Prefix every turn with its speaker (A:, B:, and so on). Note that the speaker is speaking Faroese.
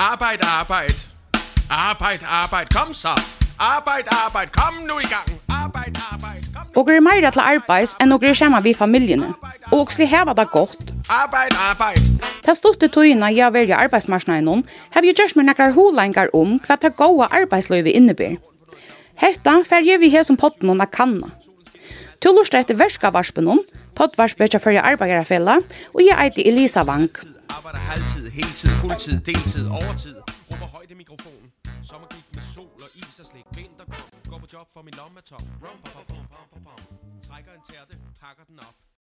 A: Arbejd, arbejd. Arbejd, arbejd. Kom så. Arbejd, arbejd. Kom nu i gang. Arbejd, arbejd.
B: Og er meira til arbeids enn og er skjema vi familjene. Og også heva det godt.
A: Arbeid, arbeid.
B: Ta stort til tøyina jeg har vært i noen, har vi gjørs med nekkar holengar om hva ta gåa arbeidsløyve innebär. Hetta fer jeg vi her som potten og kanna. Tullurst etter verskavarspunnen, varspen for fyrir arbeiderfella, og jeg eiter Elisa Vank
A: var der halvtid, heltid, fuldtid, deltid, overtid. Råber højt i mikrofonen. Sommergik med sol og is og slik. Vinter kom. Går på job for min lomme tom. Rum, pam, pam, pam, pam, pam. Trækker en tærte, pakker den op.